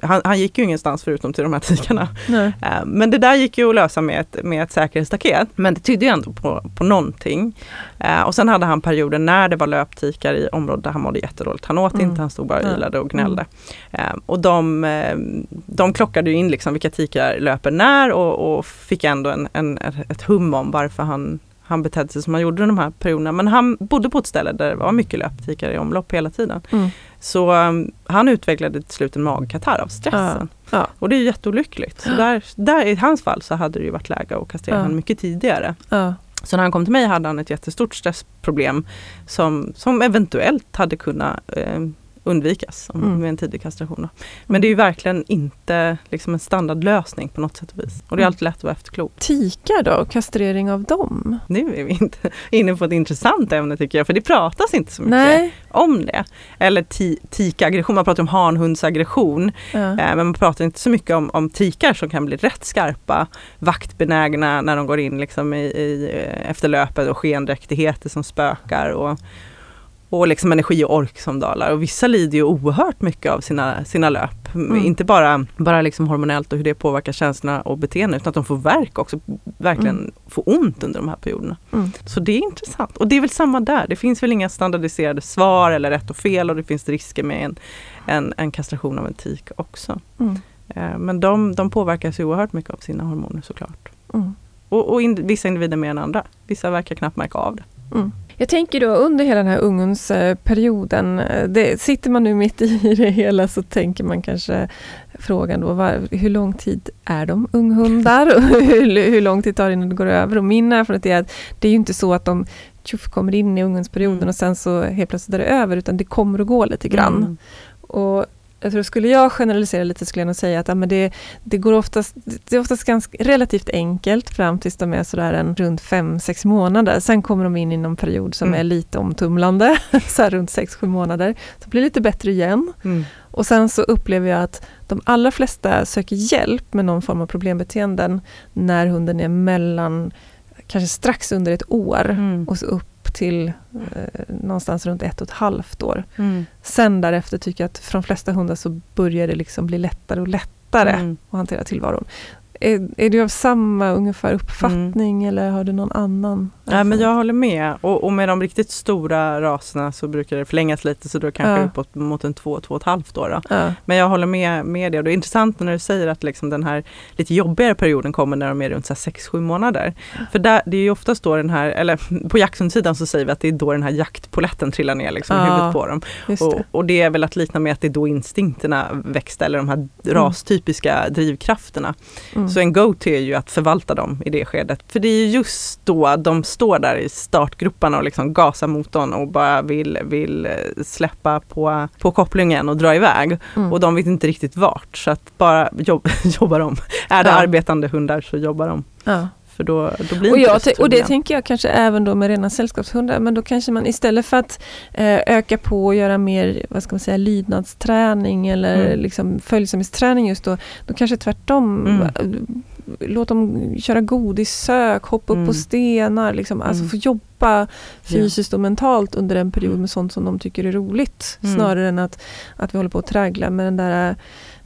han, han, gick ju ingenstans förutom till de här tikarna. Uh, men det där gick ju att lösa med ett, med ett säkerhetsstaket. Men det tydde ju ändå på, på någonting. Uh, och sen hade han perioder när det var löptikar i området där han mådde jättedåligt. Han åt mm. inte, han stod bara och ylade och gnällde. Mm. Uh, och de, de klockade ju in liksom vilka tikar löper när och, och fick ändå en, en, ett hum om varför han han betedde sig som han gjorde de här perioderna. Men han bodde på ett ställe där det var mycket löptikar i omlopp hela tiden. Mm. Så um, han utvecklade till slut en magkatarr av stressen. Ja. Ja. Och det är jätteolyckligt. Så där, där, I hans fall så hade det ju varit läge att kastrera ja. honom mycket tidigare. Så när han kom till mig hade han ett jättestort stressproblem som, som eventuellt hade kunnat eh, undvikas om, mm. med en tidig kastration. Men det är ju verkligen inte liksom en standardlösning på något sätt och vis. Och det är mm. alltid lätt att vara efterklok. Tikar då, kastrering av dem? Nu är vi inte inne på ett intressant ämne tycker jag, för det pratas inte så mycket Nej. om det. Eller tikaggression, man pratar om hanhundsaggression. Ja. Eh, men man pratar inte så mycket om, om tikar som kan bli rätt skarpa, vaktbenägna när de går in liksom i, i, eh, efter löpet och skendräktigheter som spökar. Och, och liksom energi och ork som dalar. Och vissa lider ju oerhört mycket av sina, sina löp. Mm. Inte bara, bara liksom hormonellt och hur det påverkar känslorna och beteendet utan att de får verk också, verkligen mm. får ont under de här perioderna. Mm. Så det är intressant. Och det är väl samma där, det finns väl inga standardiserade svar eller rätt och fel och det finns risker med en, en, en kastration av en tik också. Mm. Eh, men de, de påverkas ju oerhört mycket av sina hormoner såklart. Mm. Och, och in, vissa individer mer än andra. Vissa verkar knappt märka av det. Jag tänker då under hela den här ungdomsperioden, eh, det, sitter man nu mitt i det hela så tänker man kanske frågan då, var, hur lång tid är de unghundar? Och hur, hur lång tid tar det innan det går över? Och min erfarenhet är att det är ju inte så att de tjuff, kommer in i ungdomsperioden mm. och sen så helt plötsligt är det över, utan det kommer att gå lite grann. Mm. Och jag tror skulle jag generalisera lite skulle jag nog säga att ja, men det, det går oftast, det är oftast ganska relativt enkelt fram tills de är sådär en runt 5-6 månader. Sen kommer de in i någon period som mm. är lite omtumlande, så runt 6-7 månader. Så det blir lite bättre igen. Mm. Och sen så upplever jag att de allra flesta söker hjälp med någon form av problembeteenden när hunden är mellan, kanske strax under ett år mm. och så upp till eh, någonstans runt ett och ett halvt år. Mm. Sen därefter tycker jag att för de flesta hundar så börjar det liksom bli lättare och lättare mm. att hantera tillvaron. Är, är du av samma ungefär uppfattning mm. eller har du någon annan? Ja, men jag håller med och, och, med de riktigt stora raserna så brukar det förlängas lite så då kanske ja. uppåt mot en två, två och ett halvt år. Ja. Men jag håller med, med det och det är intressant när du säger att liksom den här lite jobbigare perioden kommer när de är runt 6-7 månader. För där, det är ju oftast då den här, eller på jakthundsidan så säger vi att det är då den här jaktpoletten trillar ner liksom ja. huvudet på dem. Och, och, det är väl att likna med att det är då instinkterna växte eller de här mm. rastypiska drivkrafterna. Mm. Så en go-to är ju att förvalta dem i det skedet. För det är just då de står där i startgroparna och liksom gasar motorn och bara vill, vill eh, släppa på, på kopplingen och dra iväg. Mm. Och de vet inte riktigt vart så att bara jobb, jobba de. Är det ja. arbetande hundar så jobbar de. Ja. För då, då blir och, jag, och det tänker jag kanske även då med rena sällskapshundar, men då kanske man istället för att eh, öka på och göra mer, vad ska man säga, lydnadsträning eller mm. liksom följsamhetsträning just då, då kanske tvärtom mm. Låt dem köra godissök, hoppa upp mm. på stenar, liksom, alltså mm. få jobba fysiskt och mentalt under en period mm. med sånt som de tycker är roligt. Mm. Snarare än att, att vi håller på att trägla med den där Eh,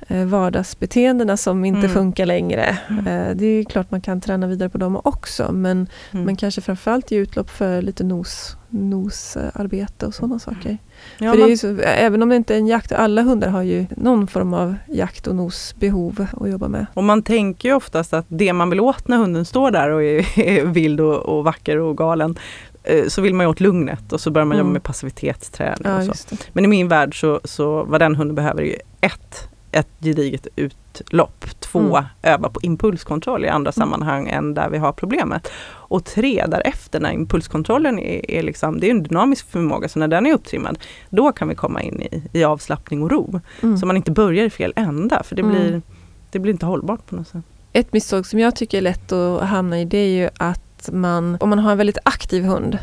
vardagsbeteendena som inte mm. funkar längre. Mm. Eh, det är klart man kan träna vidare på dem också men, mm. men kanske framförallt ge utlopp för lite nos, nosarbete och sådana saker. Ja, för det är så, även om det inte är en jakt, alla hundar har ju någon form av jakt och nosbehov att jobba med. Och man tänker ju oftast att det man vill åt när hunden står där och är, är vild och, och vacker och galen eh, så vill man ju åt lugnet och så börjar man mm. jobba med passivitetsträning. Ja. Men i min värld så, så vad den hunden behöver är ju ett, ett gediget utlopp. Två, mm. öva på impulskontroll i andra mm. sammanhang än där vi har problemet. Och tre, därefter när impulskontrollen är, är liksom, det är en dynamisk förmåga, så när den är upptrimmad, då kan vi komma in i, i avslappning och ro. Mm. Så man inte börjar i fel ända, för det blir, mm. det blir inte hållbart på något sätt. Ett misstag som jag tycker är lätt att hamna i, det är ju att man, om man har en väldigt aktiv hund,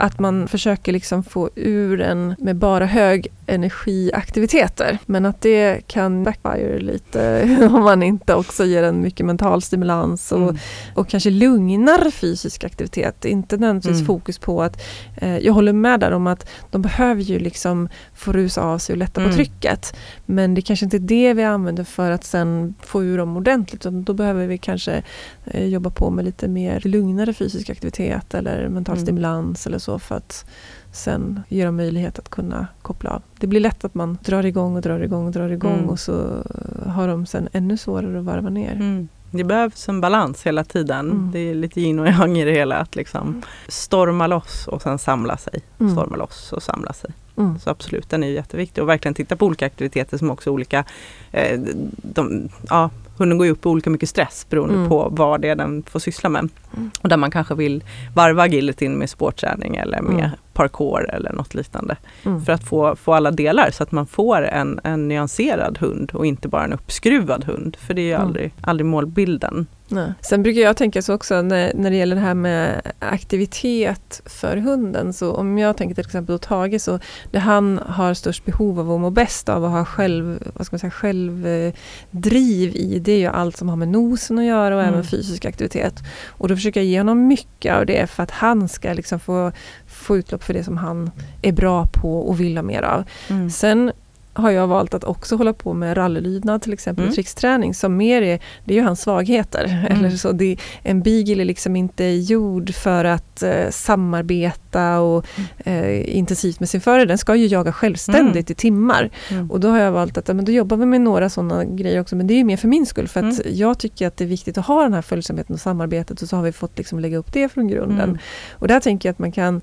att man försöker liksom få ur den med bara hög energiaktiviteter. Men att det kan backfire lite om man inte också ger en mycket mental stimulans och, mm. och kanske lugnar fysisk aktivitet. Inte nödvändigtvis mm. fokus på att, eh, jag håller med där om att de behöver ju liksom få rusa av sig och lätta mm. på trycket. Men det kanske inte är det vi använder för att sen få ur dem ordentligt. Då behöver vi kanske eh, jobba på med lite mer lugnare fysisk aktivitet eller mental mm. stimulans eller så för att sen ge dem möjlighet att kunna koppla av. Det blir lätt att man drar igång och drar igång och drar igång mm. och så har de sen ännu svårare att varva ner. Mm. Det behövs en balans hela tiden. Mm. Det är lite yin och yang i det hela. Att liksom mm. storma loss och sen samla sig. Mm. Storma loss och samla sig. Mm. Så absolut, den är jätteviktig. Och verkligen titta på olika aktiviteter som också olika eh, de, ja, hunden går ju upp i olika mycket stress beroende mm. på vad det är den får syssla med. Mm. Och där man kanske vill varva agilityn med sportträning eller med mm. parkour eller något liknande. Mm. För att få, få alla delar så att man får en, en nyanserad hund och inte bara en uppskruvad hund. För det är ju mm. aldrig, aldrig målbilden. Nej. Sen brukar jag tänka så också när, när det gäller det här med aktivitet för hunden. Så om jag tänker till exempel på Tage så det han har störst behov av att må bäst av och ha själv, vad ska man säga, självdriv i det är ju allt som har med nosen att göra och mm. även fysisk aktivitet. Och då försöker jag ge honom mycket av det för att han ska liksom få, få utlopp för det som han är bra på och vill ha mer av. Mm. Sen har jag valt att också hålla på med rallylydnad till exempel, mm. tricksträning som mer är, det är ju hans svagheter. Mm. Eller så det, en beagle är liksom inte gjord för att eh, samarbeta och mm. eh, intensivt med sin förare, den ska ju jaga självständigt mm. i timmar. Mm. Och då har jag valt att men då jobbar vi med några sådana grejer också, men det är mer för min skull för att mm. jag tycker att det är viktigt att ha den här följsamheten och samarbetet och så har vi fått liksom lägga upp det från grunden. Och där tänker jag att man kan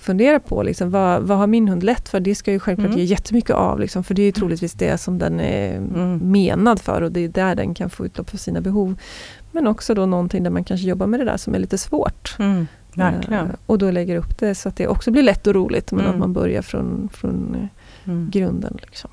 fundera på liksom, vad, vad har min hund lätt för? Det ska ju självklart mm. ge jättemycket av, liksom, för det är ju troligtvis det som den är mm. menad för och det är där den kan få utlopp för sina behov. Men också då någonting där man kanske jobbar med det där som är lite svårt. Mm. Verkligen. Uh, och då lägger upp det så att det också blir lätt och roligt men att mm. man börjar från, från uh, grunden. Liksom.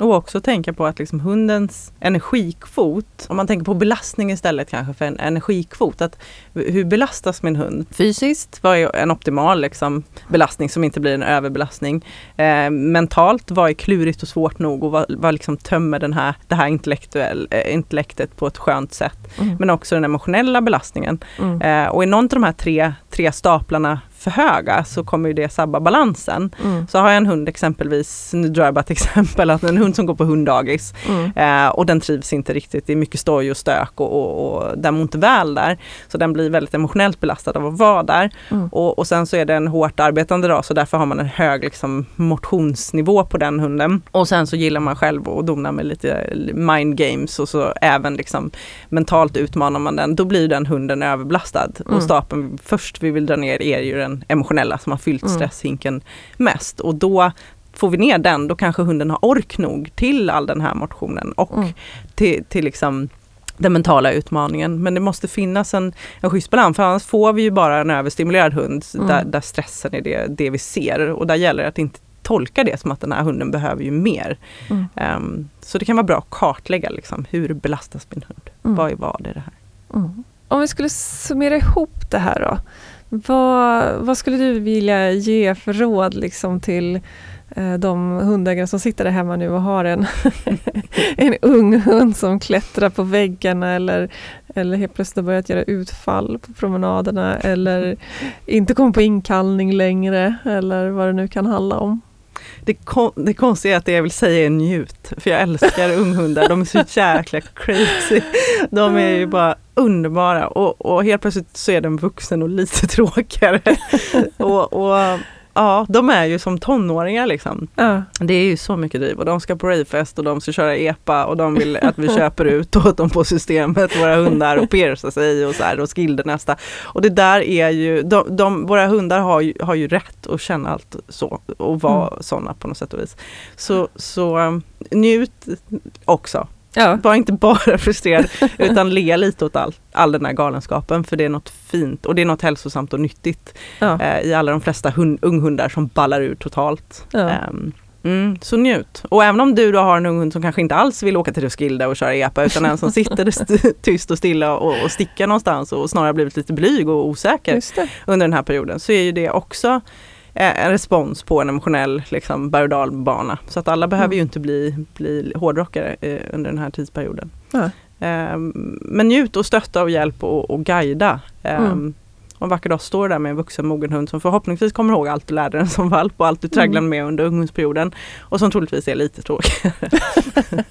Och också tänka på att liksom hundens energikvot, om man tänker på belastning istället kanske för en energikvot. Att hur belastas min hund fysiskt? Vad är en optimal liksom, belastning som inte blir en överbelastning? Eh, mentalt, vad är klurigt och svårt nog och vad, vad liksom tömmer den här, det här intellektuell, eh, intellektet på ett skönt sätt? Mm. Men också den emotionella belastningen. Mm. Eh, och i någon av de här tre, tre staplarna för höga så kommer ju det sabba balansen. Mm. Så har jag en hund exempelvis, nu drar jag bara ett exempel, att en hund som går på hunddagis mm. eh, och den trivs inte riktigt, det är mycket stoj och stök och, och, och den mår inte väl där. Så den blir väldigt emotionellt belastad av att vara där. Mm. Och, och sen så är det en hårt arbetande ras så därför har man en hög liksom, motionsnivå på den hunden. Och sen så gillar man själv att dona med lite mind games och så även liksom mentalt utmanar man den. Då blir den hunden överbelastad. Och mm. stapeln först vi vill dra ner är ju den den emotionella som har fyllt mm. stresshinken mest. Och då får vi ner den, då kanske hunden har ork nog till all den här motionen och mm. till, till liksom den mentala utmaningen. Men det måste finnas en, en schysst balans för annars får vi ju bara en överstimulerad hund mm. där, där, stressen är det, det vi ser. Och där gäller det att inte tolka det som att den här hunden behöver ju mer. Mm. Um, så det kan vara bra att kartlägga liksom, hur belastas min hund? Mm. Vad är vad i det här? Mm. Om vi skulle summera ihop det här då. Vad, vad skulle du vilja ge för råd liksom till eh, de hundägare som sitter där hemma nu och har en, en ung hund som klättrar på väggarna eller, eller helt plötsligt har börjat göra utfall på promenaderna eller inte kommer på inkallning längre eller vad det nu kan handla om? Det, kon det konstiga är att det jag vill säga är njut. För jag älskar unghundar, de är så jäkla crazy. De är ju bara underbara och, och helt plötsligt så är den vuxen och lite tråkigare. och, och Ja, de är ju som tonåringar liksom. Ja. Det är ju så mycket driv och de ska på rayfest och de ska köra epa och de vill att vi köper ut åt dem på systemet, våra hundar och pierca sig och så här och skilder nästa. Och det där är ju, de, de, våra hundar har ju, har ju rätt att känna allt så och vara mm. sådana på något sätt och vis. Så, så um, njut också Ja. Var inte bara frustrerad utan le lite åt all, all den här galenskapen för det är något fint och det är något hälsosamt och nyttigt ja. eh, i alla de flesta hund, unghundar som ballar ur totalt. Ja. Um, Mm, så njut. Och även om du då har en ung hund som kanske inte alls vill åka till Roskilde och köra epa utan en som sitter tyst och stilla och, och stickar någonstans och snarare blivit lite blyg och osäker under den här perioden så är ju det också en respons på en emotionell liksom, berg och bana. Så att alla behöver mm. ju inte bli, bli hårdrockare eh, under den här tidsperioden. Mm. Eh, men njut och stötta och hjälp och, och guida. Eh, mm. Och en vacker dag står där med en vuxen mogen hund som förhoppningsvis kommer ihåg allt du lärde den som valp och allt du tragglade mm. med under ungdomsperioden. Och som troligtvis är lite tråkigare.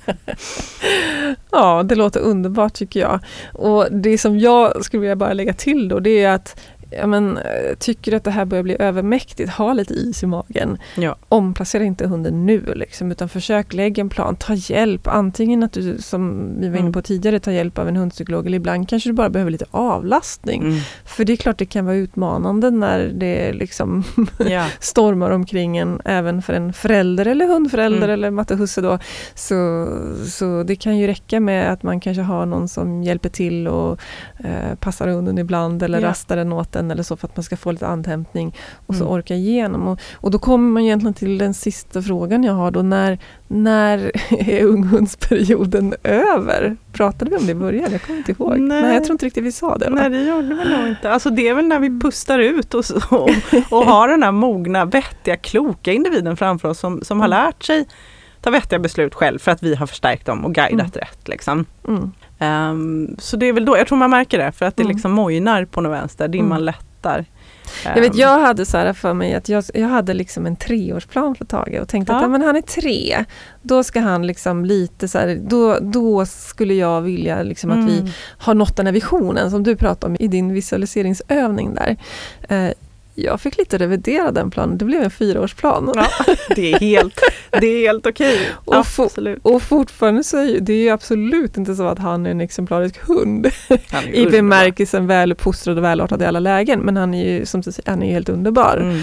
ja, det låter underbart tycker jag. Och det som jag skulle vilja bara lägga till då det är att ja, men, eh, tycker att det här börjar bli övermäktigt, ha lite is i magen. Ja. Omplacera inte hunden nu liksom, utan försök lägga en plan, ta hjälp. Antingen att du, som vi var inne mm. på tidigare, tar hjälp av en hundpsykolog eller ibland kanske du bara behöver lite avlastning. Mm. För det är klart det kan vara utmanande när det liksom ja. stormar omkring en, även för en förälder eller hundförälder mm. eller matte husse då. Så, så det kan ju räcka med att man kanske har någon som hjälper till och eh, passar hunden ibland eller ja. rastar den åt natten eller så för att man ska få lite andhämtning och så Mm. orka igenom. Och, och då kommer man egentligen till den sista frågan jag har då. När, när är unghundsperioden över? Pratade vi om det i början? Jag kommer inte ihåg. Nej. Nej, jag tror inte riktigt vi sa det. Va? Nej det gjorde vi nog inte. Alltså det är väl när vi pustar ut och, så, och, och har den här mogna, vettiga, kloka individen framför oss som, som har Mm. lärt sig ta vettiga beslut själv för att vi har förstärkt dem och guidat Mm. rätt. Liksom. Mm. Ehm, så det är väl då, jag tror man märker det för att det Mm. liksom mojnar på något vänster, dimman Mm. lättar. Jag vet, Ehm, jag hade så här för mig att jag, jag hade liksom en treårsplan för Tage och tänkte Ja. att men han är tre. Då ska han liksom lite så här, då, då skulle jag vilja liksom att vi mm. har nått den här visionen som du pratade om i din visualiseringsövning där. Eh, jag fick lite revidera den planen, det blev en fyraårsplan. Ja, det är helt, det är helt okej. Och. Och fortfarande så är ju, det är ju absolut inte så att han är en exemplarisk hund i bemärkelsen väluppfostrad och välartad i alla lägen. Men han är ju som du säger, han är ju helt underbar. Mm.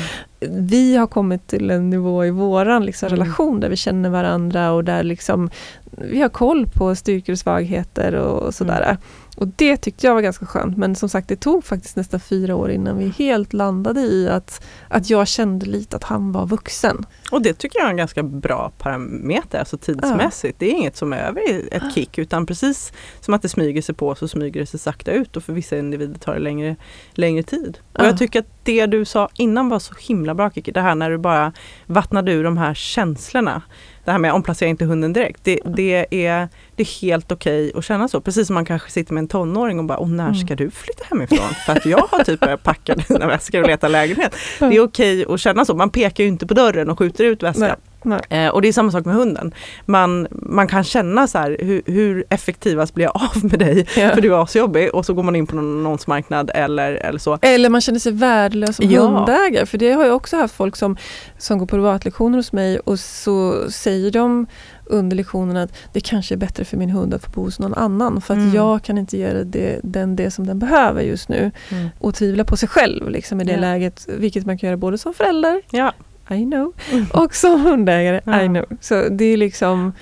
vi har kommit till en nivå i våran liksom, Mm. relation där vi känner varandra och där liksom, vi har koll på styrkor och svagheter och sådär. Mm. Och det tyckte jag var ganska skönt men som sagt det tog faktiskt nästan fyra år innan vi helt landade i att, att jag kände lite att han var vuxen. Och det tycker jag är en ganska bra parameter, alltså tidsmässigt. Det är inget som är över i ett kick utan precis som att det smyger sig på så smyger det sig sakta ut och för vissa individer tar det längre, längre tid. Och Ja. jag tycker att det du sa innan var så himla bra Kiki, det här när du bara vattnade ur de här känslorna. Det här med omplacera inte hunden direkt, det, det, är, det är helt okej att känna så. Precis som man kanske sitter med en tonåring och bara, Åh, när ska Mm. du flytta hemifrån? För att jag har typ börjat packa dina väskor och leta lägenhet. Det är okej att känna så, man pekar ju inte på dörren och skjuter ut väskan. Nej. Eh, och det är samma sak med hunden. Man, man kan känna så här, hur, hur effektivast blir jag av med dig? Ja. För du är så jobbig och så går man in på någon annonsmarknad eller, eller så. Eller man känner sig värdelös som Ja. hundägare. För det har jag också haft folk som, som går på privatlektioner hos mig och så säger de under lektionen att det kanske är bättre för min hund att få bo hos någon annan för att Mm. jag kan inte ge det, den det som den behöver just nu. Och tvivla på sig själv liksom, i det Ja. läget, vilket man kan göra både som förälder, Ja. I know, Mm. och som hundägare, Ja. I know. Så det är liksom,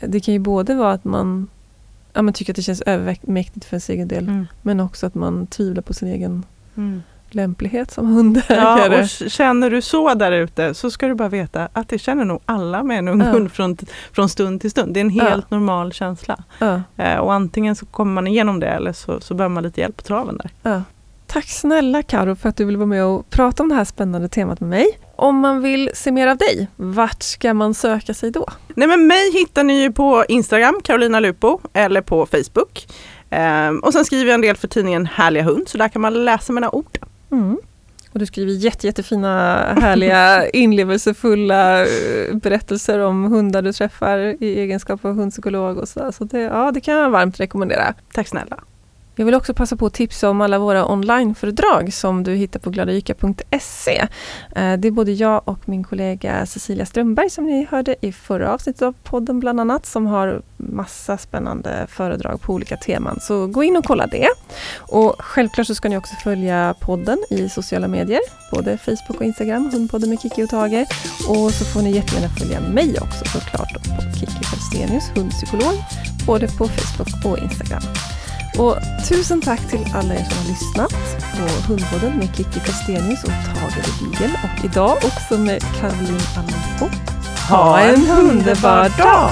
det kan ju både vara att man ja, men tycker att det känns övermäktigt för sin egen del, Mm. men också att man tvivlar på sin egen Mm. lämplighet som Ja, hundägare. och k- känner du så där ute så ska du bara veta att det känner nog alla med en ung Ja. hund från, från stund till stund. Det är en Ja. helt normal känsla. Ja, Eh, och antingen så kommer man igenom det eller så, så behöver man lite hjälp på traven där. Tack snälla Karo för att du ville vara med och prata om det här spännande temat med mig. Om man vill se mer av dig, vart ska man söka sig då? Nej men mig hittar ni ju på Instagram, Carolina Lupo, eller på Facebook. Ehm, och sen skriver jag en del för tidningen Härliga hund, så där kan man läsa mina ord. Mm. Och du skriver jätte, jättefina, härliga, inlevelsefulla eh, berättelser om hundar du träffar i egenskap av hundpsykolog och sådär. Så det, ja, det kan jag varmt rekommendera. Tack snälla. Jag vill också passa på att tipsa om alla våra onlineföredrag som du hittar på gladayka.se. Eh, det är både jag och min kollega Cecilia Strömberg som ni hörde i förra avsnittet av podden bland annat som har massa spännande föredrag på olika teman. Så gå in och kolla det. Och självklart så ska ni också följa podden i sociala medier, både Facebook och Instagram, Hundpodden med Kiki och Tage. Och så får ni jättegärna följa mig också såklart på Kiki Felstenius, hundpsykolog, både på Facebook och Instagram. Och tusen tack till alla er som har lyssnat på Hundpodden med Kiki Felstenius och Tage Beagle och idag också med Caroline Allenbo. Ha en underbar dag!